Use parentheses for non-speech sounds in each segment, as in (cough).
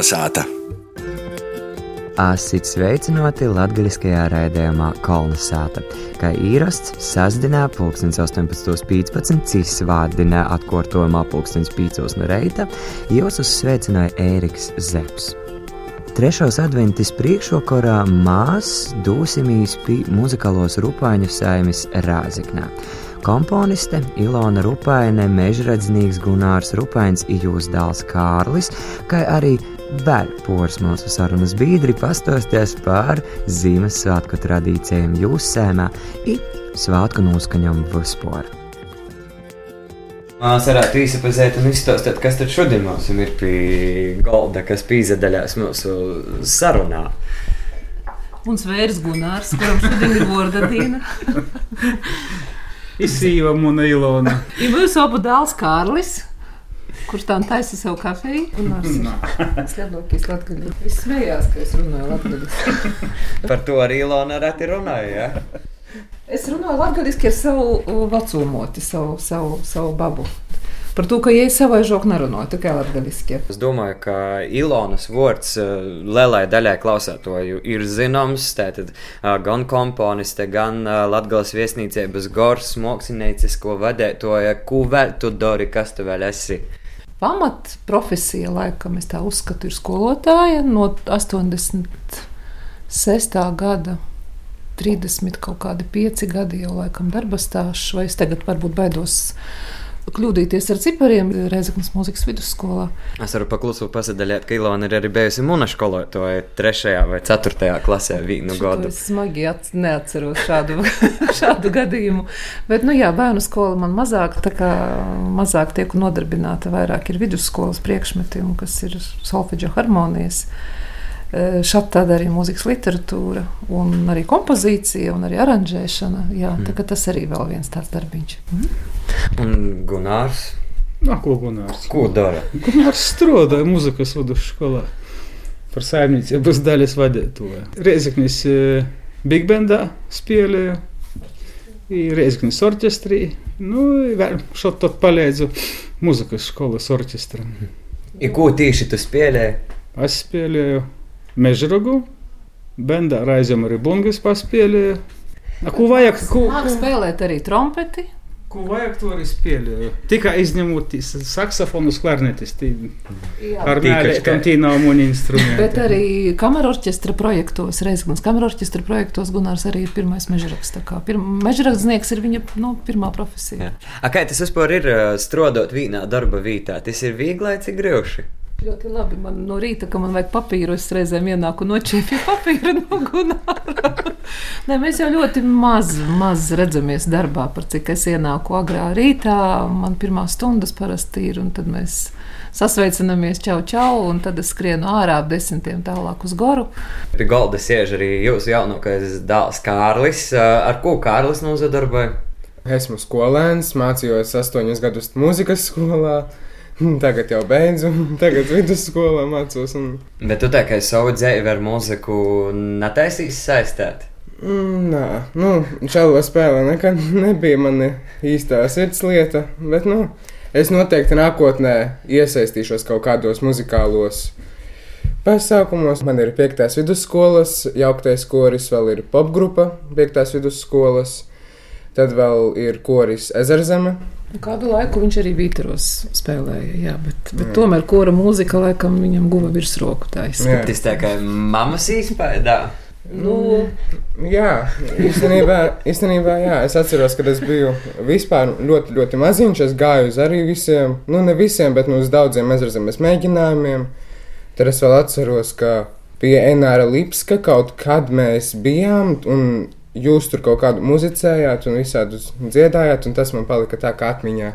Kolnesāta! Asit sveicināti latgaļiskajā raidījumā Kolnesāta. Kā īrasts, sasdienā pulkstens 18.15 cis vārdinā atkārtojumā pulkstens 5 no reita, jūs uzsveicināja Ēriks Zeps. Trešos adventis priekšvakarā mēs dosimīs pie muzikālos rupāņu saimes Rāziknā. Komponiste Ilona Rupaine, mežradznieks Gunārs Rupains, jūs dēls Kārlis, kā arī vēl poras mūsu sarunas biedri pastosties par Ziemassvētku tradīcijām jūsu sēmā un svētku noskaņām vispār. Mēs varētu īsapazēt un izstāstīt, kas tad šodien mums ir pie galda, kas pīzadaļās mūsu sarunā. Un svērs Gunārs, kuram šodien ir vārda diena. (laughs) Izsīva Muna Ilona. Ir mūsu abu dēls Kārlis. Kurš tā taisa savu kafiju? Es lielākais latgaļi. Es smējās, ka es runāju latgaļi. (laughs) Par to arī Ilona reti runāja. Ja? Es runāju latgaļiski ar savu vecumoti, savu, savu, savu babu. Par to, ka, es savai žoku nerunāju, tikai latviešu. Es domāju, ka Ilonas vārds lielai daļai klausētoju ir zināms. Tātad gan komponiste, gan Latvijas viesnīcības gors, māksliniecisko vadītāja, ko vēl tu dari, kas tu vēl esi? Pamat profesija, laikam, es tā uzskatu, ir skolotāja no 86. gada. 30 kaut kādi 5 gadi jau laikam darba stāsts, vai es tagad varbūt baidos kļūdīties ar cipariem Reizeknas mūzikas vidusskolā. Es varu paklusu pasadaļāt, ka Ilona ir arī bijusi mūna skolotāja 3. vai 4. klasē vienu gadu. Es smagi neatceros šādu, (laughs) šādu gadījumu. Bet, nu jā, bērnu skola man mazāk, tā kā mazāk tiek nodarbināta, vairāk ir vidusskolas priekšmeti, kas ir solfeģa harmonijas. Šādi tāda arī mūzikas literatūra, un arī kompozīcija, un arī aranžēšana. Jā, mm. tā, tas arī vēl viens tāds darbiņš. Mm. Un Gunārs? Na, ko Gunārs? Ko dara? Gunārs strādāja muzikas vidusskolā par saimniecības daļas vadītāju. Reizeknis Big Bandā spēlēja, Reizeknis orķestrī. Nu, vēl šot tad palīdzu muzikas skolas orķestram. I ko tieši tu spēlēji? Es spēlēju Mežrogu, bendā raizēm arī bungas paspēlēja. Ko vajag? Ko, ko... spēlēt arī trompeti? Ko vajag to arī spēlēju? Tikai izņemot saksofonus, klarnetis. Ar mēlēkam tī nav muni instrumenti. Bet arī kamerorķestra projektos, Reizeknas kamerorķestra projektos Gunārs arī ir pirmais mežraks. Pirma, mežraksnieks ir viņa nu, pirmā profesija. Jā. A, kā tas vispār ir strodot vīnā darba vītā? Tas ir vieglai, cik grūti. Ļoti labi. Man no rīta, kad man vajag papīru, es reizēm ienāku noķēpju (laughs) papīru no Gunāra. (laughs) Nē, mēs jau ļoti maz, maz redzamies darbā, par cik es ienāku agrā rītā. Man pirmā stundas parasti ir, un tad mēs sasveicinamies, čau, čau, un tad es skrienu ārā ap desmitiem tālāk uz goru. Pie galda sēž arī jūsu jaunākais dēls Kārlis. Ar ko Kārlis nozadarboja? Esmu skolēns, mācījos astoņus gadus mūzikas skolā. (laughs) Tagad jau beidzu, (laughs) tagad vidusskolā mācos. Un... Bet tu tā kā savu dzīvi ar mūziku netaisīsi saistīt? Mm, nē, nu, čelo spēle nekad (laughs) nebija mana īstā sirds lieta, bet, nu, es noteikti nākotnē iesaistīšos kaut kādos muzikālos pasākumos. Man ir piektās vidusskolas, jauktais koris, vēl ir popgrupa piektās vidusskolas, tad vēl ir koris Ezerzeme Kādu laiku viņš arī Vīteros spēlēja, jā, bet, bet jā. tomēr kora mūzika laikam viņam guva virsroku. Tā izskatās tā kā mammas īspējā. Nu, jā, īstenībā, īstenībā jā, es atceros, kad es biju vispār ļoti, ļoti maziņš. Es gāju uz arī visiem, nu ne visiem, bet nu, uz daudziem ezerzemes mēģinājumiem. Tad es vēl atceros, ka pie Enāra Lipska kaut kad mēs bijām. Un jūs tur kaut kādu muzicējāt un visādus dziedājāt, un tas man palika tā kā atmiņā.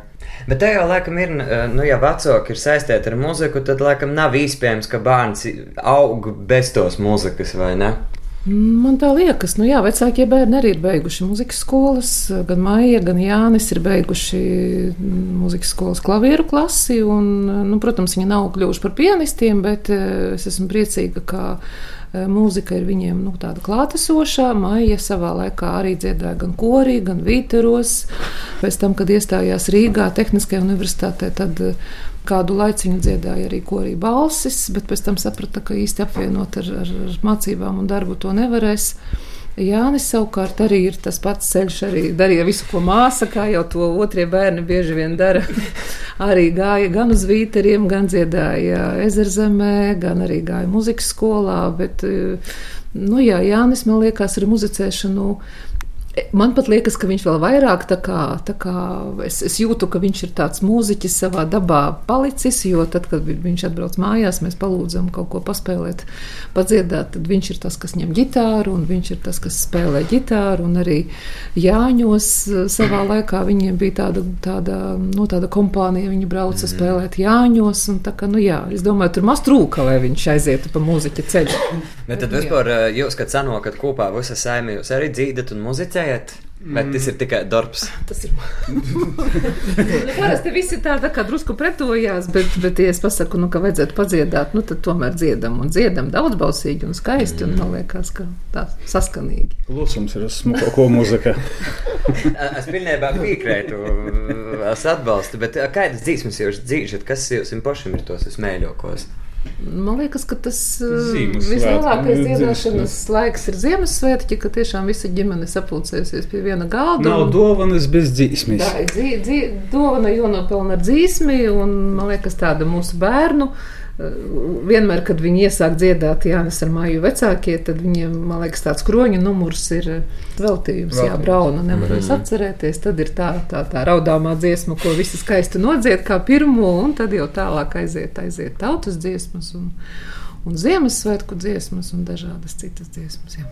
Bet te jau laikam ir, nu, ja vecāki ir saistīti ar muziku, tad laikam nav iespējams, ka bērns aug bez tos muzikas, vai ne? Man tā liekas, nu jā, vecākie bērni arī ir beiguši muzikas skolas. Gan Maija, gan Jānis ir beiguši muzikas skolas klavieru klasi. Un, nu, protams, viņi nav kļuvuši par pianistiem, bet eh, es esmu priecīga, ka mūzika ir viņiem nu, tāda klātesošā. Maija savā laikā arī dziedāja gan korī, gan vīteros. pēc tam, kad iestājās Rīgā Tehniskajā universitātē, tad kādu laiciņu dziedāja arī korī balsis, bet pēc tam saprata, ka īsti apvienot ar, ar, ar mācībām un darbu to nevarēs. Jānis savukārt arī ir tas pats ceļš, arī darīja visu, ko māsa, kā jau to otrie bērni bieži vien dara. (laughs) arī gāja gan uz vīteriem, gan dziedāja ezerzemē, gan arī gāja muzikas skolā. Bet, nu jā, Jānis man liekas ar muzicēšanu Man pat liekas, ka viņš vēl vairāk tā kā, tā kā es, es jūtu, ka viņš ir tāds mūziķis savā dabā palicis, jo tad, kad viņš atbrauc mājās, mēs palūdzam kaut ko paspēlēt, padziedāt, tad viņš ir tas, kas ņem ģitāru, un viņš ir tas, kas spēlē ģitāru, un arī Jāņos eh, savā laikā viņiem bija tāda, tāda, nu, tāda kompānija, viņi brauca mm. spēlēt Jāņos, kā, nu jā, es domāju, tur maz trūka, lai viņš aizietu pa mūziķa ceļu. (laughs) Bet tad vispār eh, jūs, kad sanokat kopā visas saimē, jūs arī dzīdat un muzicējat? Spēlējat? Bet tas ir tikai darbs. (laughs) Tas ir parasti visi tā, tā kā drusku pretojās, bet, bet ja es pasaku, nu, ka vajadzētu padziedāt, nu, tad tomēr dziedam un dziedam daudzbalsīgi un skaisti, un man liekas, ka tā saskanīgi. Lūsums ir smuko, ko muzika. (laughs) es pilnībā piekrītu, es atbalstu, bet kādas dzīsmas jūs dzīšat, kas jums pašam ir tos smēļokos? Man liekas, ka tas uh, vislielākais dziedāšanas laiks ir Ziemassvētki, ka tiešām visa ģimene sapulcēsies pie viena galda. Nav un... dovanas bez dzīsmes. Tā ir dzī, dzī, dovana jānopelna ar dzīsmi, un man liekas, tāda mūsu bērnu vienmēr, kad viņi iesāk dziedāt Jānis ar māju vecākie, tad viņiem, man liekas, tāds kroņa numurs ir veltījums. Jā, Brauna nevar mm atcerēties. Tad ir tā, tā, tā raudāmā dziesma, ko visi skaisti nodzied kā pirmo, un tad jau tālāk aiziet, aiziet tautas dziesmas. Un, un Ziemassvētku dziesmas un dažādas citas dziesmas. Jā.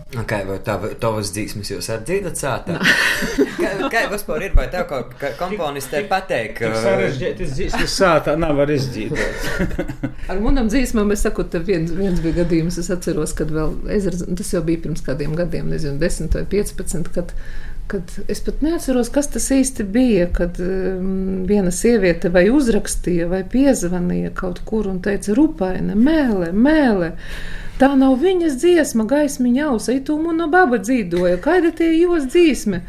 Vai tā, tavas dziesmas jūs arī dziedat sātā? (laughs) kā, kā vispār ir, vai tev kaut kā komponistē pateikt? Ka... Sarežģītas dziesmas sātā nav var izdziedāt. (laughs) Ar manam dziesmām es saku, te viens, viens bija gadījums, es atceros, kad vēl ezers, tas jau bija pirms kādiem gadiem, nezinu, 10 vai 15, kad kad es pat neatceros, kas tas īsti bija. Kad um, viena sieviete vai uzrakstīja, vai piezvanīja kaut kur un teica, rupaina, mēlē, mēlē. Tā nav viņas dziesma, gaismiņa ausa, it un no baba dzīvoja. Kāda tie jūs dzīsme?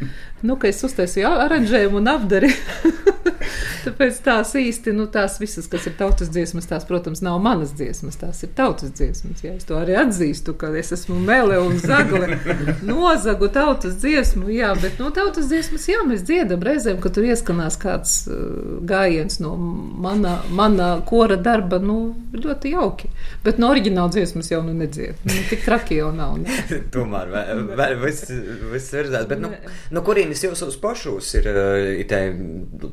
Nu, ka es uztaisīju aranžējumu un apdarīju. (laughs) Tāpēc tās īsti, nu, tās visas, kas ir tautas dziesmas, tās, protams, nav manas dziesmas, tās ir tautas dziesmas. Jā, es to arī atzīstu, ka es esmu mele un zagle, nozagu tautas dziesmu, jā, bet, nu, tautas dziesmas, jā, mēs dziedam reizēm, ka tur ieskanās kāds uh, gājiens no mana, mana kora darba, nu, ļoti jauki. Bet no oriģināla dziesmas jau nu nedzied. Nu, tik traki jau nav. Ne? (laughs) Tomēr, vai, vai viss, viss virzās, bet, nu, no kurienes jūs uz pašos ir, uh, ir tā,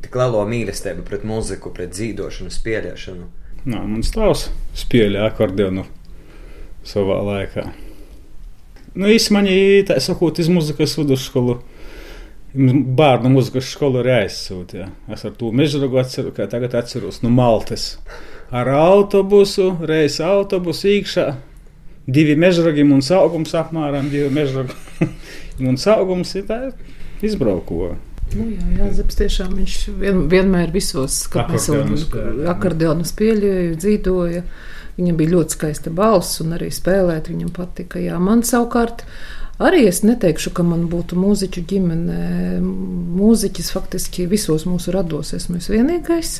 tik lielo mīlestību? Mīlestība pret muziku, pret dzīvošanu, spēlēšanu? Nā, mans tēvs spēlēja akordeonu savā laikā. Nu, īstenībā, tā sakot, iz muzikas vidusskolu. Bērnu muzikas skolu arī aizsūtīja. Es ar to mežragu atceru, kā tagad atceros no nu, Maltas. Ar autobusu, reizes autobusu iekšā, divi mežragi un augums apmēram divi mežragi. (laughs) un augums ir tā izbraukoja. Nu, jā, Jāzeps tiešām viņš vien, vienmēr visos akordionus pieļāva, dzīvoja. Viņam bija ļoti skaista balss un arī spēlēt viņam patika. Jā, man savukārt arī es neteikšu, ka man būtu mūziķu ģimene. Mūziķis faktiski visos mūsu rados esmu es vienīgais.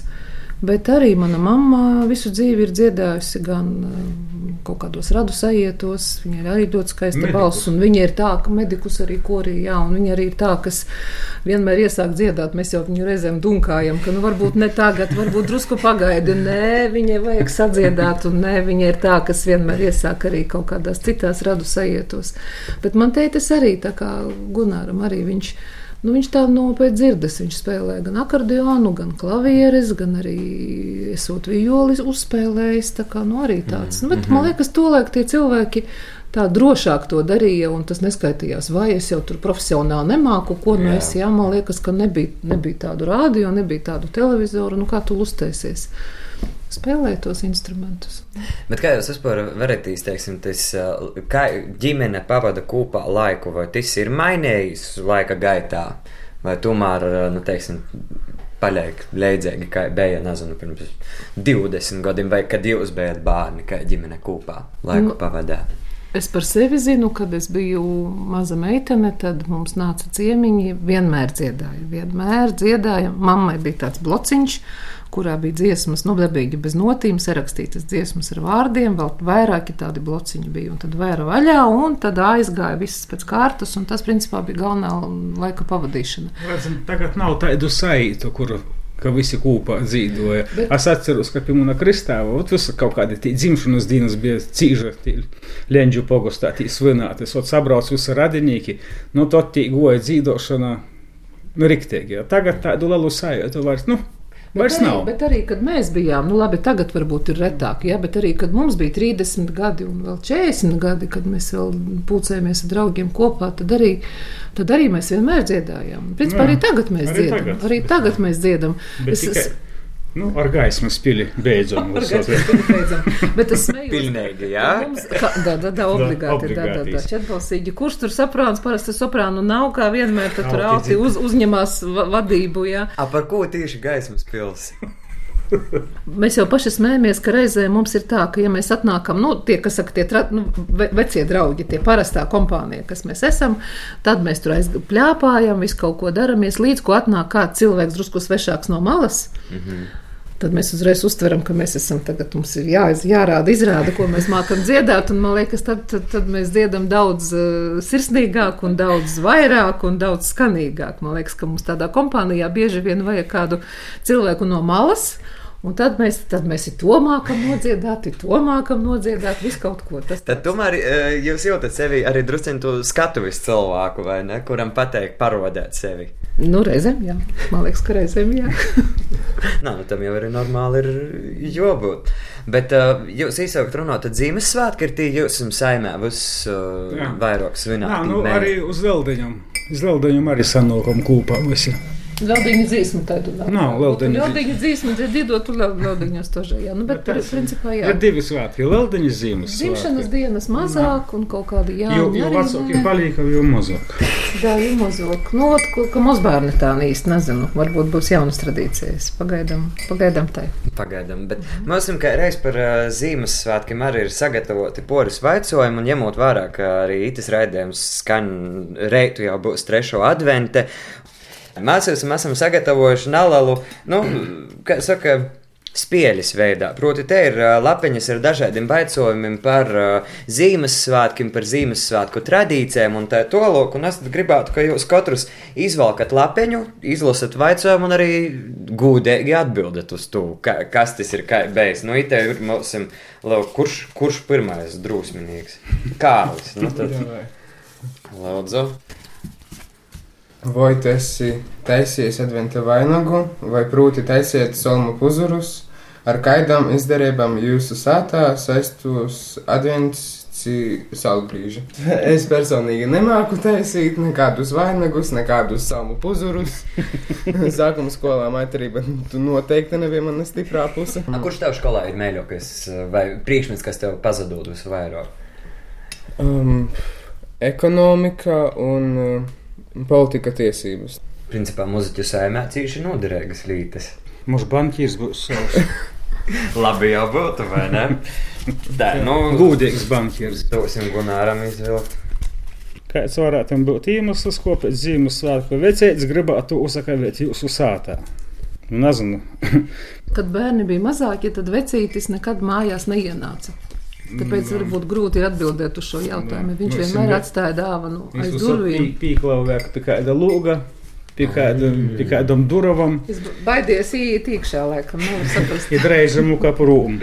Bet arī mana mamma visu dzīvi ir dziedājusi gan eh, kaut kādos radu sajietos. Viņa ir arī ļoti skaista balss, un viņa ir tā, ka medikus arī korī, jā, un viņa arī ir tā, kas vienmēr iesāk dziedāt. Mēs jau viņu reizēm dunkājam, ka nu varbūt ne tagad, varbūt drusku pagaidi. Nē, viņai vajag sadziedāt, un nē, viņa ir tā, kas vienmēr iesāk arī kaut kādās citās radu sajietos. Bet man teitas arī tā kā Gunāram arī viņš ir Nu, viņš tā no pēc dzirdes. Viņš spēlē gan akordeonu, gan klavieres, gan arī esot vijoli uzspēlējis. Tā kā nu, arī tāds. Mm -hmm. Bet, man liekas, tolaik tie cilvēki tā drošāk to darīja, un tas neskaitījās, vai es jau tur profesionāli nemāku, ko nu es, jā, man liekas, ka nebija, nebija tādu rādio, nebija tādu televizoru, nu kā tu uztaisies spēlēt tos instrumentus. Bet kā jūs vispār varat izteikt, tas, kā ģimene pavada kopā laiku, vai tas ir mainījis laika gaitā, vai tomēr, nu, teiksim, paliek leidzīgi, kā bija, nezinu, pirms 20 gadiem, vai kad jūs bijat bērni, kā ģimene kopā laiku nu, pavadāt? Es par sevi zinu, kad es biju maza meitene, tad mums nāca ciemiņi. Vienmēr dziedāja, vienmēr dziedāja. Mammai bija tāds blociņš, kurā bija dziesmas, nu, dabīgi bez notīm, sarakstītas dziesmas ar vārdiem, vēl vairāki tādi blociņi bija. Un tad vēra vaļā, un tad aizgāja viss pēc kārtas, un tas, principā, bija galvenā laika pavadīšana. Redzam, tagad nav tādu saitu, kuru ka visi kopā dzīvoja. Bet... Es atceros, ka pie mana kristāla kaut kādi dzimšanas dienas bija cīņa, Lenģu pogostā, tī svinētas, un sabrauc visi radinieki. Nu, tad tī goja dzīvošana nu, riktīgi. Tagad tādu lielu sajūtu vairs. Nu, Vairs nav. Bet arī, kad mēs bijām, nu labi, tagad varbūt ir retāk, ja, bet arī, kad mums bija 30 gadi un vēl 40 gadi, kad mēs vēl pulcējamies ar draugiem kopā, tad arī, tad arī mēs vienmēr dziedājām. Principā Jā, arī tagad mēs arī dziedam. tagad. Arī tagad mēs dziedam. Bet Es- tikai, es- nu, ar gaismas pili beidzam. Ar gaismu spēku beidzam. Bet es smējos. Pilnīgi, jā? Mums, ka, da, da, da, obligāti, da, da, da, četbalsīgi. Kurš tur saprāns, parasti soprānu nav, kā vienmēr, tad tur Alti auti uz, uzņemās va- vadību, jā. A, par ko tieši gaismas pils? (laughs) Mēs jau paši smējamies, ka reizē mums ir tā, ka, ja mēs atnākam, nu, tie, kas saka, tie tra, nu, ve- vecie draugi, tie parastā kompānija, kas mēs esam, tad mēs tur aizpļāpājam, visu kaut ko daramies, līdz ko atnāk kāds cilvēks drusku svešāks no malas. Mm -hmm. Tad mēs uzreiz uztveram, ka mēs esam tagad, mums ir jā, jārāda, izrāda, ko mēs mākam dziedāt. Un man liekas, tad, tad, tad mēs dziedam daudz uh, sirsnīgāk, un daudz vairāk un daudz skanīgāk. Man liekas, ka mums tādā kompānijā bieži vien vajag kādu cilvēku no malas. Un tad mēs, tad mēs ir to mākam nodziedāt, ir to mākam nodziedāt, visu kaut ko. Tas Tad tomēr eh, jūs jūtat sevi arī drusciņu to skatuves cilvēku, vai ne? Kuram pateikt, parodēt sevi. Nu, reizēm, jā. Man liekas, ka reizēm, jā. (laughs) Nā, nu, tam jau arī normāli ir jābūt. Bet uh, jūs īsāk runājat, tad Ziemassvētki ir tie jūsu saimē, būs uh, vairāk svinēt. Jā, nu, arī uz Zeldeņam. Uz Zeldeņam arī sanākam kopā visi. Laudiņa dzīsma tādu nav. Nav laudiņa Laudiņa dzīsma, dziedot, tu laudiņos tožā, jā. Nu, bet, Bet tas- principā, jā. Ir divi svētki, Zeldeņa zīmes. Dzimšanas dienas mazāk un kaut kādi Jo, jauni jo arī, vecāki nē. palika, jo mazāk. (laughs) Jā, jau mazāk. Nu, ot, ko- ka mazbērni tā īsti nezinu. Varbūt būs jaunas tradīcijas. Pagaidām, pagaidām tai. Pagaidām, bet mums kā reiz par uh, Ziemassvētkiem arī ir sagatavoti poris vaicojumi, un ņemot vērā, ka arī itis raidījums skan reitu jau būs trešo advente. Mēs esam, esam sagatavojuši nalalu, nu, (clears throat) kā saka, spēļas veidā. Proti, te ir lapiņas ar dažādiem jautājumiem par uh, Ziemassvētkiem, par Ziemassvētku tradīcijām un tā tālāk. Es gribētu, ka jūs katrs izvelkat lapiņu, izlasat jautājumu un arī gudīgi atbildat uz to, ka, kas tas ir, kā beigas. Nu, it ir mums, kurš, kurš pirmais drūsmīgs? Kārlis. Nu, tad, lūdzu. Vai tu esi taisījis adventa vainagu, vai proti taisiet solmu puzurus, ar kaidām izdarībām jūsu sātā saistos advents saulgrīži. (laughs) Es personīgi nemāku taisīt nekādus vainagus, nekādus salmu puzurus. (laughs) Sākuma skolā maitarība tu noteikti nebija mana stiprā puse. A, kurš tev skolā ir mīļākais vai priekšmets, kas tev pazudot visvairāk? Um, ekonomika un uh, politika tiesības. Principā muzeķu saimē cīši noderīgas lītas. Mūsu banķīrs būs savs. (laughs) Labi jau būtu, vai ne? (laughs) Tā, nu, Gudīgs banķīrs. dosim Gunāram izvilkt. Kāds varētu būt iemesls, kāpēc Ziemassvētku vecēts gribētu uzakavēt jūsu sātā? Nu, Nezinu. (laughs) Kad bērni bija mazāki, tad vecītis nekad mājās neienāca. Tāpēc varbūt grūti ir atbildēt uz šo jautājumu. Viņš Nu, vienmēr esam- atstāja dāvanu aiz durvīm. pīklauvē pie kāda lūga, pie, kāda, pie kādam duravam, Es baidies iet iekšā, laikam, nevar saprast. ir reizemu kā prūm.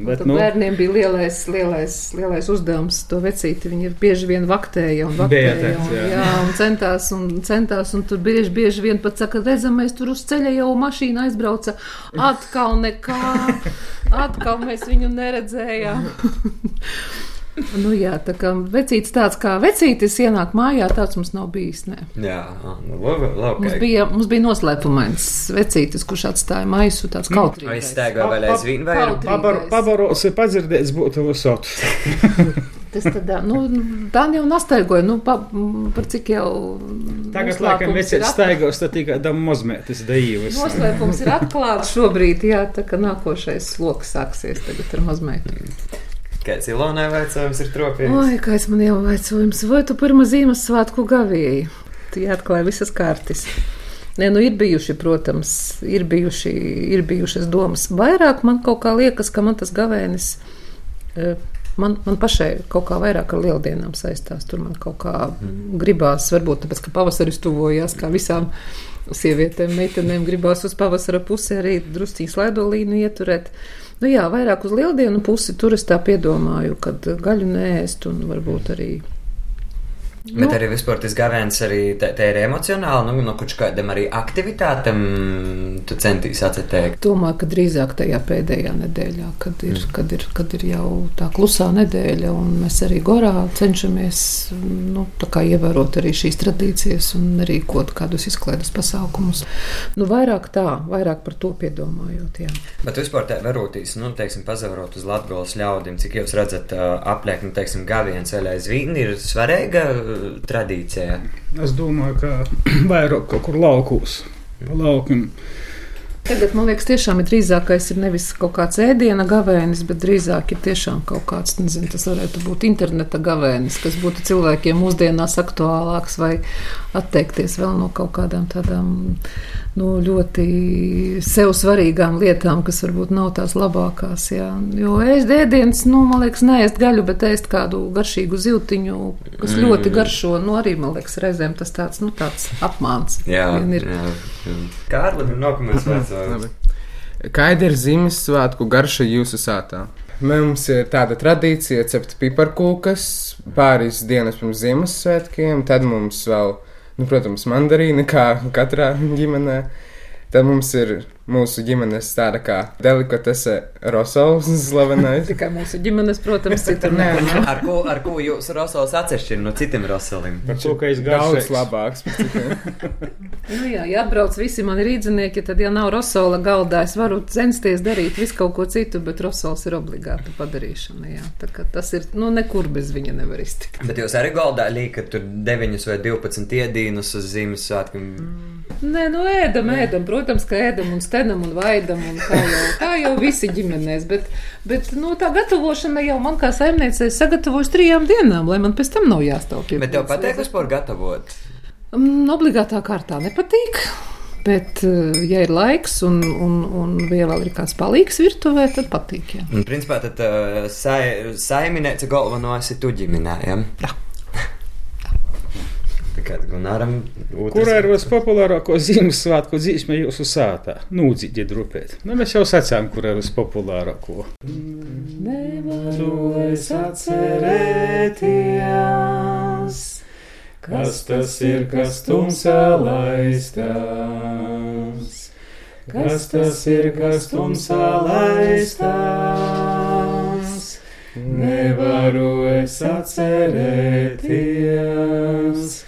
Bet, nu, bērniem bija lielais, lielais, lielais uzdevums to vecīti. Viņi bieži vien vaktēja un vaktēja. Tāds, un, jā. jā, un centās, un centās, un tur bieži, bieži vien pat saka, redzam, mēs tur uz ceļa jau mašīna aizbrauca. Atkal nekā, (laughs) atkal mēs viņu neredzējām. (laughs) Nu jā, tā kā vecītis tāds kā vecītis ienāk mājā, tāds mums nav bijis. Nē. Jā, nu, labi, labi. Mums bija, mums bija noslēpumains vecītis, kurš atstāja maisu tāds kautrīgs. Aizstēgā vēl aizvien vai Kaut- pabar, pabaros ir padzirdēts būtu visot. (laughs) Tas tad, nu, tā jau nastaigoja, nu, pa, par cik jau. Tagad, laikam, vecēts at- staigos, tad tikai dam mazmētis daīvas. Noslēpums ir atklāts šobrīd, jā, tā ka nākošais sloks sāksies tagad ar mazmeitu. Kāds Ilonai jautājums ir tropījis? Oi, kāds man jau jautājums, vai tu pirmā Ziemassvētku gavēji? Tu atklāji visas kartes. Nē, nu ir bijuši, protams, ir, bijuši, ir bijušas domas. Vairāk man kaut kā liekas, ka man tas gavēnis. Uh, Man, man pašai kaut kā vairāk ar lieldienām saistās. Tur man kaut kā gribās, varbūt tāpēc, ka pavasaris tuvojās, kā visām sievietēm, meitenēm gribās uz pavasara pusi arī drusciņu slaidolīnu ieturēt. Nu jā, vairāk uz lieldienu pusi tur es tā piedomāju, kad gaļu nēst un varbūt arī Bet nu, arī vispār tas gavēns arī te, te ir emocionāli, nu, no kurš kādam arī aktivitātam tu centīs atcerēt. Domāju, ka drīzāk tajā pēdējā nedēļā, kad ir, mm. kad ir, kad ir jau tā klusā nedēļa, un mēs arī gorā cenšamies nu, ievērot arī šīs tradīcijas un rīkot kādus izklaides pasākumus. Nu, vairāk tā, vairāk par to piedomājot. Jā. Bet vispār tā verotīs, nu, teiksim, pazavarot uz Latgolas ļaudīm, cik jūs redzat apliek, nu, teiksim, gaviens vēl aizvien ir svarīga tradīcijā? Es domāju, ka (clears throat) vairāk kaut kur laukos, pa laukiem. Tagad man liekas, tiešām ir drīzākais ir nevis kaut kāds ēdiena gavēnis, bet drīzāk ir tiešām kaut kāds, nezinu, tas varētu būt interneta gavēnis, kas būtu cilvēkiem mūsdienās aktuālāks vai atteikties vēl no kaut kādām tādām nu, ļoti sev svarīgām lietām, kas varbūt nav tās labākās. Jā. Jo ēst ēdienas, nu, man liekas, neēst gaļu, bet ēst kādu garšīgu ziltiņu, kas mm. ļoti garšo. Nu, arī, man liekas, reizēm tas tāds, nu, tāds apmāns. Jā, ir. Jā, jā. Kārlim, nākamais (laughs) vecājums. Kāda ir Ziemassvētku garša jūsu sātā? Mums ir tāda tradīcija cept piparkūkas pāris dienas pirms Ziemassvētkiem, tad mums vēl ir nu, protams, mandarīni, kā katrā ģimenē. Tad mums ir mūsu ģimenes tāda kā delikatese Rosols (laughs) slavenais. Tikai mūsu ģimenes, protams, citur nē. ar, ko, ar ko jūs Rosols atšķirat no citiem Rosoliem? Par to, ka es daudz labāks. (laughs) nu jā, ja atbrauc visi mani rīdzinieki, tad, ja nav Rosola galdā, es varu censties darīt visu kaut ko citu, bet Rosols ir obligāta padarīšana. Jā. Tā kā tas ir, nu, nekur bez viņa nevar iztikt. Bet jūs arī galdā līkat tur 9 vai 12 iedīnus uz Ziemassvētkiem? Mm. Nē, nu ēdam, ēdam, protams, ka ēdam un stenam un vaidam un kā jau, kā jau visi ģimenēs, bet, bet nu, tā gatavošana jau man kā saimniecei sagatavojas trijām dienām, lai man pēc tam nav jāstāv. Bet tev patīk vispār gatavot? Um, obligātā kārtā nepatīk. Bet, eh, ja ir laiks un, un, un vēl ir kāds palīgs virtuvē, tad patīk. Jā. Un, principā, tad uh, sai, saimniece galveno esi tu ģimenē. Ja? Jā. Gunaram, Kurā ir vispopulārāko Ziemassvētku dzīsme jūsu sātā? Nūdzīti drupēt. Nu, mēs jau sacām, kur ir vispopulārāko. Nevaru es atcerēties, kas tas ir, kas tumsā laistās. Kas tas ir, kas tumsā laistās? Nevaru es atcerēties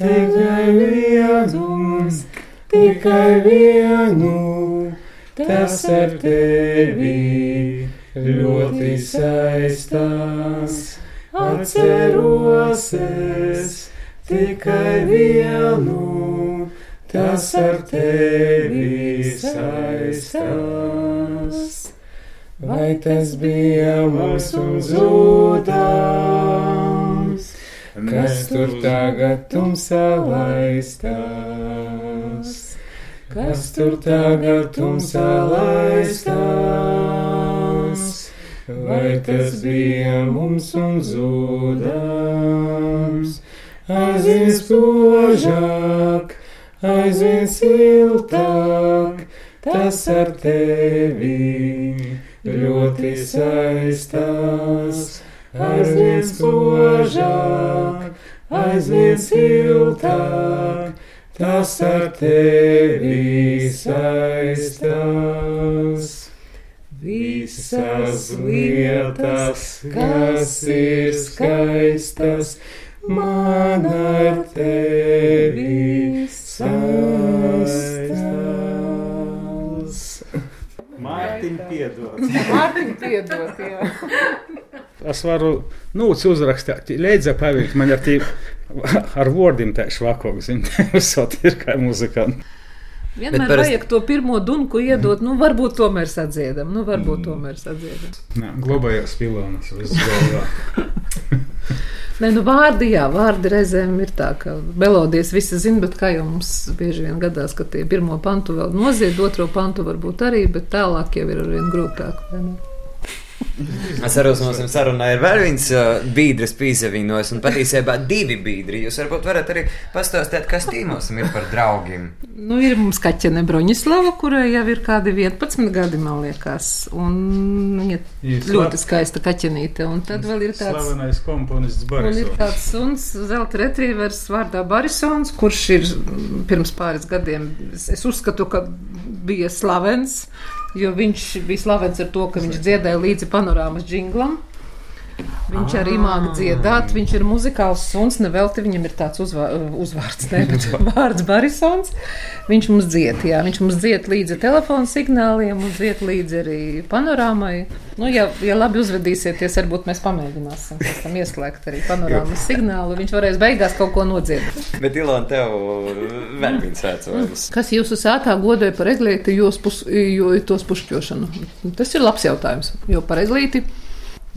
tikai vienu, tikai vienu, tas ar tevi ļoti saistās. Atceros es tikai vienu, tas ar tevi saistās. Vai tas bija mūsu zudams? Kas tur tagad tumsā laistās, kas tur tagad tumsā laistās, vai tas bija mums un zudams, aizvien spožāk, aizvien siltāk, tas ar tevi ļoti saistās aizvien spožāk, aizvien siltāk, tas ar tevi saistās. Visas lietas, kas ir skaistas, man ar tevi saistās. Mārtiņ piedod. Mārtiņ piedod, jā. (laughs) Es varu nūci uzrakstīt, leidza pavilkt man ar tī, ar vārdiem tā švakok, zin, uzsot (laughs) ir kā muzikanti. Vienmēr parasti- vajag to pirmo dunku iedot, nu varbūt tomēr sadziedam, nu varbūt tomēr sadziedam. Nē, glabājās pilonas viss galvā. Nē, nu vārdi, jā, vārdi reizēm ir tā, ka melodijas visi zina, bet kā jau mums bieži vien gadās, ka tie pirmo pantu vēl nozied, otro pantu varbūt arī, bet tālāk jau ir arvien grūtāk. vai ne? Es arī mums sarunā ir vēl viens uh, biedrs pīzavīnos, un patiesībā divi biedri. Jūs varbūt varat arī pastāstīt, kas tīmos ir par draugiem. Nu, ir mums kaķene Broņislava, kurai jau ir kādi 11 gadi, man liekas, un viņa Ir ļoti skaista kaķenīte, un tad vēl ir tāds. Slavenais komponists Un ir tāds suns, zelta retrīvers vārdā Barisons, kurš ir pirms pāris gadiem, es es uzskatu, ka bija slavens, jo viņš bija slavens ar to, ka viņš dziedāja līdzi panorāmas džinglam. Viņš arī māca dziedāt, viņš ir muzikāls suns, nevelti viņam ir tāds uzvā, uzvārds, ne, bet (laughs) vārds Barisons. Viņš mums dzied, jā, viņš mums dzied līdzi telefona signāliem un dzied līdzi arī panorāmai. Nu, ja, ja labi uzvedīsieties, varbūt mēs pamēģināsim pēc tam ieslēgt arī panorāmas signālu. Viņš varēs beigās kaut ko nodziedāt. Bet, Ilona, tev vēl viens vecums. Kas jūsu sētā godēja par eglīti, jūs pus, jo tos pušķošanu? Tas ir labs jautājums, jo par eglīti.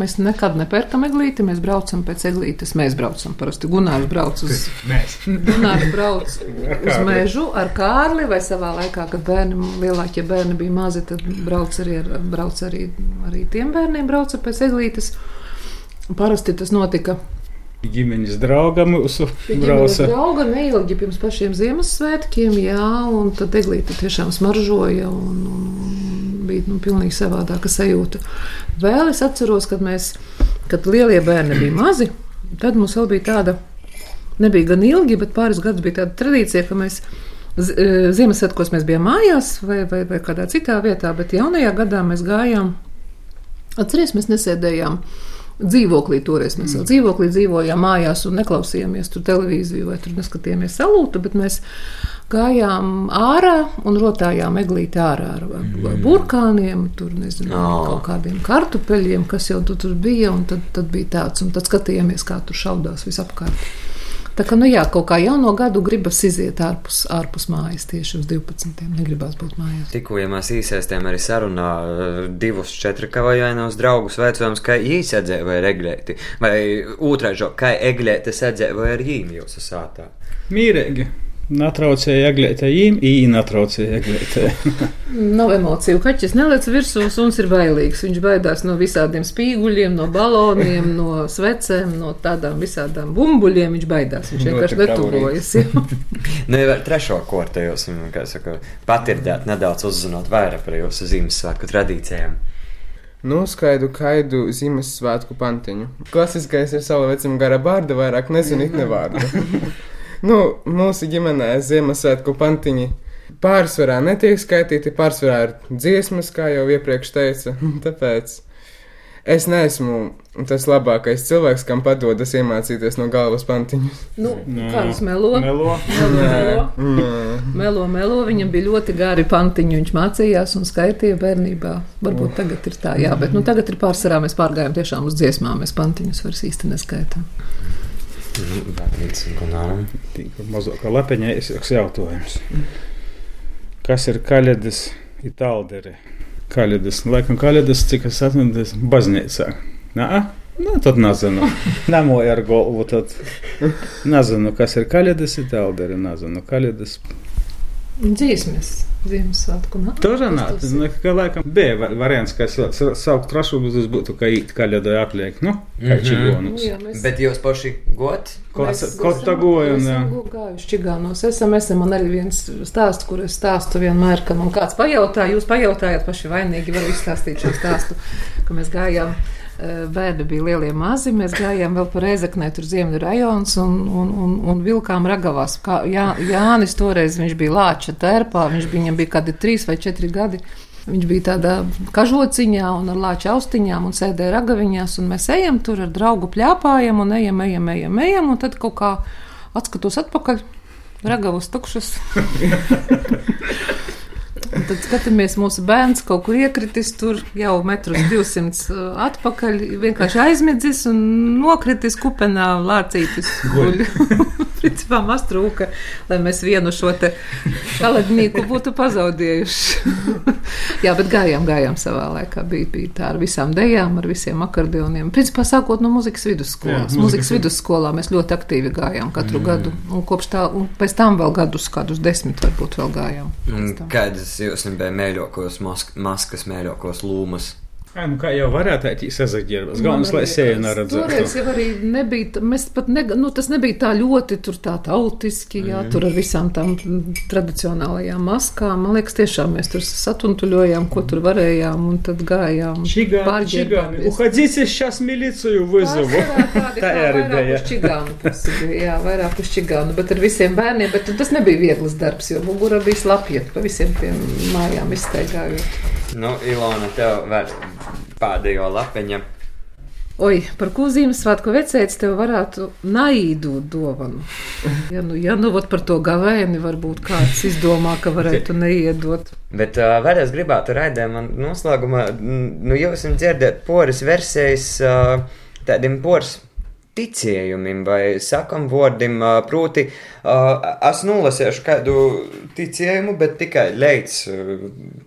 Mēs nekad nepērkam eglīti, mēs braucam pēc eglītes. Mēs braucam parasti. Gunārs brauc uz. Gunārs brauc uz mežu ar kārli vai savā laikā, kad bērni, lielākie bērni bija mazi, tad brauc arī, ar, brauc arī, arī tiem bērniem brauca pēc eglītes. Parasti tas notika Ģimenes draugam mūsu Ģimenes brauca. drauga neilgi pirms pašiem Ziemassvētkiem, jā, un tad eglīte tiešām smaržoja un, un bija nu, pilnīgi savādāka sajūta. Vēl es atceros, kad mēs, kad lielie bērni bija mazi, tad mums vēl bija tāda, nebija gan ilgi, bet pāris gadus bija tāda tradīcija, ka mēs e, Ziemassvētkos mēs bijām mājās vai, vai, vai kādā citā vietā, bet jaunajā gadā mēs gājām. Atcerieties, mēs nesēdējām dzīvoklī. Toreiz mēs vēl dzīvoklī dzīvojām mājās un neklausījāmies tur televīziju vai tur neskatījāmies salūtu, bet mēs gājām ārā un rotājām eglīti ārā ar, ar, ar burkāniem, tur nezinu, Ā. kaut kādiem kartupeļiem, kas jau tu tur bija, un tad, tad bija tāds, un tad skatījāmies, kā tur šaudās visapkārt. Tā kā, nu jā, kaut kā jauno gadu gribas iziet ārpus, ārpus mājas tieši uz 12. Negribās būt mājās. Tikko ja mēs īsēstiem arī sarunā eh, divus četri kavajainos draugus veicojums, īsi atzēja vai reglēti, vai otrāžo, kā eglēti sadzēja vai ar jīm jūsu sātā. Mīrīgi. Natraucēja eglētē, jīm, ī natraucēja eglētē. (laughs) Nav emociju. Kaķis neliec virsū, suns ir bailīgs. Viņš baidās no visādiem spīguļiem, no baloniem, no svecēm, no tādām visādām bumbuļiem. Viņš baidās. Viņš vienkārši netuvojas. (laughs) jā. Nu, ar trešo kortu jūs, mm, kā saka, patirdēt nedaudz uzzinot vairāk par jūsu Ziemassvētku tradīcijām. Noskaidu kaidu Ziemassvētku pantiņu. Klasiskais ir sava vecuma gara bārda, vairāk nezinu it nevārdu. (laughs) nu, mūsu ģimenē Ziemassvētku pantiņi pārsvarā netiek skaitīti, pārsvarā ir dziesmas, kā jau iepriekš teica. (laughs) Tāpēc es neesmu tas labākais cilvēks, kam padodas iemācīties no galvas pantiņus. Nu, Nē. Kāds melo? Melo. Melo, melo. Melo, viņam bija ļoti gari pantiņi. Viņš mācījās un skaitīja bērnībā. Varbūt tagad ir tā, jā, bet nu, tagad ir pārsvarā. Mēs pārgājām tiešām uz dziesmām. Mēs pantiņus vairs īsti neskaitām. Vārds Gunaram. Tīka mazākā lapiņā ir jautājums. Kas ir kaļedes itāldere? Kaļedes, nu, laikam kaļedes, cik es atceros, baznīcā. Nā, nu tad nezinu. (laughs) Nemoju ar galvu, tad nezinu, kas ir kaļedes itāldere, nezinu, kaļedes. Dzīsmes. Ziemassvētku naktī. Tur runāt, nu, ka laikam bija var, variants, ka saukt trašu būs būtu, ka it kā ļada apliek, nu, kā mhm. čigonus. Nu, Bet jūs paši got? Kaut tā goja, nē. Gājuši čiganos. Esam, esam, man arī viens stāsts, kur es stāstu vienmēr, ka man kāds pajautā, jūs pajautājat paši vainīgi, varu izstāstīt šo stāstu, ka mēs gājām eh, Bērni bija lielie mazi, mēs gājām vēl par Reizeknē, tur ziemeļu rajons un, un, un, un vilkām ragavās. Kā Jā, Jānis toreiz viņš bija lāča tērpā, viņš bija, viņam bija kādi trīs vai četri gadi. Viņš bija tādā kažociņā un ar lāča austiņām un sēdēja ragaviņās, un mēs ejam tur ar draugu pļāpājam un ejam, ejam, ejam, ejam, un tad kaut kā atskatos atpakaļ, ragavas tukšas. (laughs) Un tad skatāmies, mūsu bērns kaut kur iekritis tur jau metrus 200 uh, atpakaļ, vienkārši aizmidzis un nokritis kupenā lācītis. (laughs) principā maz trūka, lai mēs vienu šo te kalendnīku būtu pazaudējuši. Jā, bet gājām, gājām savā laikā. Bija, bija tā ar visām dejām, ar visiem akordioniem. Principā sākot no muzikas vidusskolas. Jā, muzikas vidusskolā mēs ļoti aktīvi gājām katru mm. gadu. Un kopš tā, un pēc tam vēl gadus, kādus desmit varbūt vēl gājām. Kādas jūs bija mēļokos, maskas mēļokos lūmas? Ai, nu kā jau varētu būt sazaģērbts, galvenais, lai sēja neredzētu. Toreiz jau arī nebija, mēs pat, ne, nu tas nebija tā ļoti tur tā tautiski, jā, mm. tur ar visām tām tradicionālajām maskām. Man liekas, tiešām mēs tur satuntuļojām, ko tur varējām, un tad gājām. Čigāni, čigāni, uhadzicie, šās miliciju vizuvu. (laughs) tā ir ideja. Čigānu pusi, jā, vairāk uz čigānu, bet ar visiem bērniem, bet tas nebija viegls darbs, jo mugura bija slapjiet pa visiem tiem mājām izsteigājot. Nu, Ilona, tev vēl pēdējo lapiņa. Oi, par ko Ziemassvētku vecēts tev varētu naidot dāvanu? Ja nu, ja nu par to gavēni varbūt kāds izdomā, ka varētu neiedot. Bet uh, vēlreiz gribētu raidījumā noslēgumā, nu jau esam dzirdēt poras versijas uh, tādiem poras ticējumiem vai sakam vārdiem. Proti, es nolasīšu kādu ticējumu, bet tikai līdz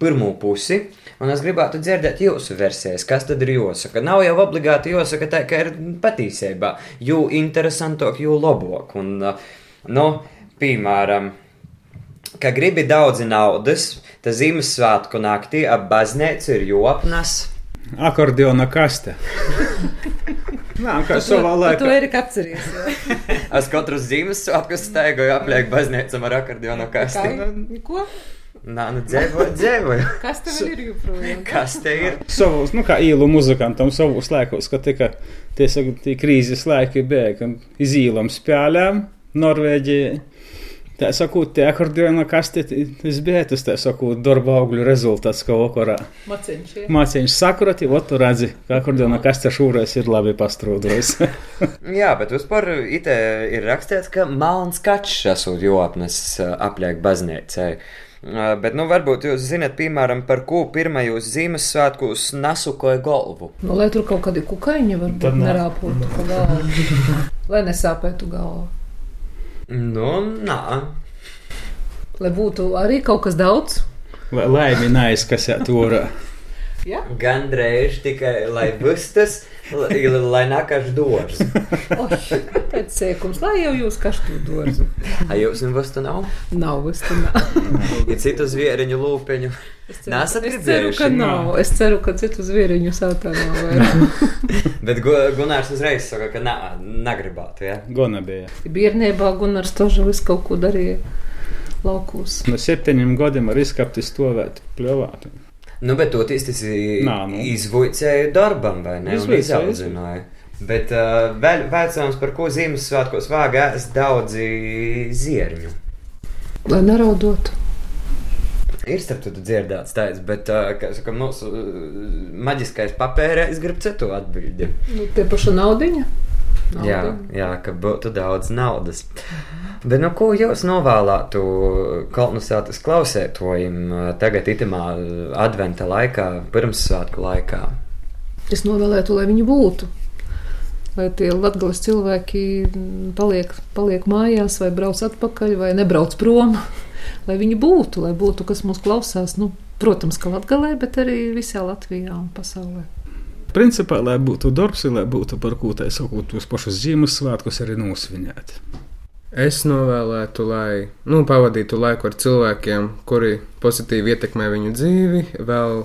pirmo pusi. Un es gribētu dzirdēt jūsu versijas, kas tad ir jāsaka. Nav jau obligāti jāsaka tā, ka ir patīcībā, jo interesantāk, jo labāk. Un, nu, piemēram, ka gribi daudz naudas, tad Ziemassvētku naktī ap baznīcu ir jopnas. Akordeona kaste. (laughs) Nā, kā savā laikā. Tu eri atceries. es (laughs) katru Ziemassvētku staigoju apliek baznīcam ar akordeona kasti. Ko? Nā, nu dzēvoju, dzēvoju. Kas tev ir joprojām? Kas te ir? Savus, nu kā īlu muzikantam savus laikos, kad tika tie, tie krīzes laiki bēga iz īlam spēlēm Norvēģijai. Tā sakot, tie akordeona kasti, tas bija tas, tā sakot, darba augļu rezultāts, ka vakarā. Maciņš, ja? Maciņš sakroti, ot tu redzi, ka akordeona kaste šūrais ir labi pastrūdojis. (laughs) Jā, bet vispār itē ir rakstīts, ka malns kačs esot jopnes apliek baznīcai. Bet, nu, varbūt jūs zinat, piemēram, par ko pirmajos Ziemassvētkos nasukoja galvu. Nu, lai tur kaut kādi kukaiņi varbūt nerāpotu pa galvu. (laughs) lai nesāpētu galvu. Nu, nā. Lai būtu arī kaut kas daudz. Lai laimi neaizkasētu orā. Ja? Gan drēž tikai lai bustas, lai, lai nākaš dors. Pēc sēkums, lai jau jūs kaštu dors. A jūs un bustu nav? Nav bustu nav. (laughs) Ir citu zvieriņu lūpeņu. Es ceru, Nesat es ceru, ka nav. Es ceru, ka citu zvieriņu sātā nav. (laughs) Bet Gunārs uzreiz saka, ka nā, negribētu, ja? Gona bija. Bērnībā Gunārs tožu visu kaut ko darīja laukos. No septiņiem gadiem ar izkapti stovēt, pļovāt. Nu, bet to tas nu. izvuicēja darbam, vai ne? Izaudzināja. Bet uh, vēl vecāms, par ko Ziemassvētkos vāga ēst daudzi zierņu. Lai neraudotu. Ir starp citu dzirdēts tāds, bet, uh, kā saka, mūsu uh, maģiskais papērē, es gribu citu atbildi. Nu, tie paši naudiņa. Jā, jā, ka būtu daudz naudas. Bet, nu, ko jūs novēlētu kolonizācijas klausētojiem tagad, itamā adventa laikā, pirmssvētku laikā? Es novēlētu, lai viņi būtu. Lai tie latgales cilvēki paliek, paliek mājās, vai brauc atpakaļ, vai nebrauc prom. lai viņi būtu, lai būtu, kas mūs klausās. Nu, protams, ka latgalē, bet arī visā Latvijā un pasaulē principā, lai būtu darbs, lai būtu par ko tā sakot, tos pašus Ziemassvētkus arī nosvinēt. Es novēlētu, lai nu, pavadītu laiku ar cilvēkiem, kuri pozitīvi ietekmē viņu dzīvi, vēl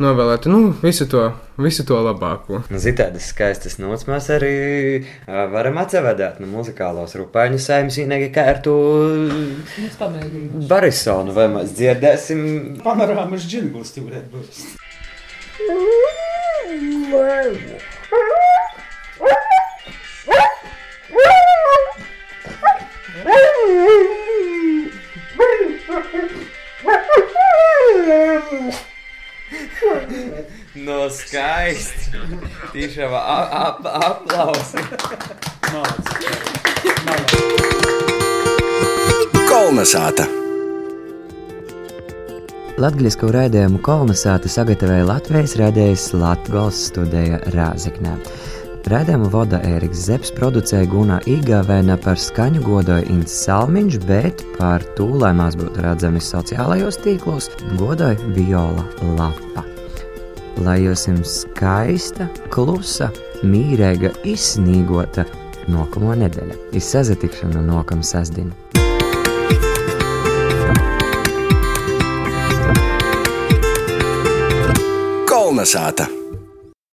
novēlētu nu, visu, to, visu to labāko. Nu, Zitādas skaistas nots mēs arī varam atsevedēt no muzikālos rupāņu saimnes īnegi kā ar to Barisonu, vai mēs dzirdēsim panorāmas džingls, tu varētu būt. No skaisti. Tiešām ap, aplausi. Kolnesāta. Latvijas raidījumu kolonizāta sagatavoja Latvijas radijas Latvijas studija Rāzaknē. Rēdēmu vada Ēriks Zepes, producēja Gunā Igavena par skaņu godoja Ints Salmiņš, bet par to, lai mēs būtu redzami sociālajos tīklos, godoja Viola Lapa. Lai jums skaista, klusa, mīrēga, izsnīgota nākamo nedēļu. Izsazatikšanu nākamā sestdiena. Kolnesāta!